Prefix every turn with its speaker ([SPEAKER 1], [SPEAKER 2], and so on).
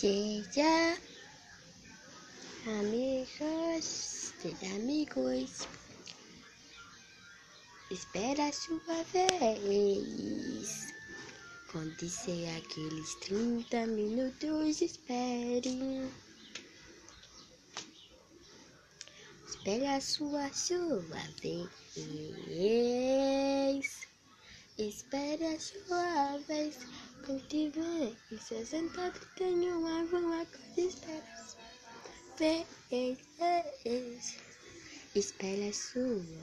[SPEAKER 1] Seja amigos, seja amigos. Espera a sua vez. Quando disser aqueles 30 minutos, espere. Espere a sua, sua vez. Espere a sua vez. Você sentado, tenho alguma coisa. Espera a sua vez. Espere a sua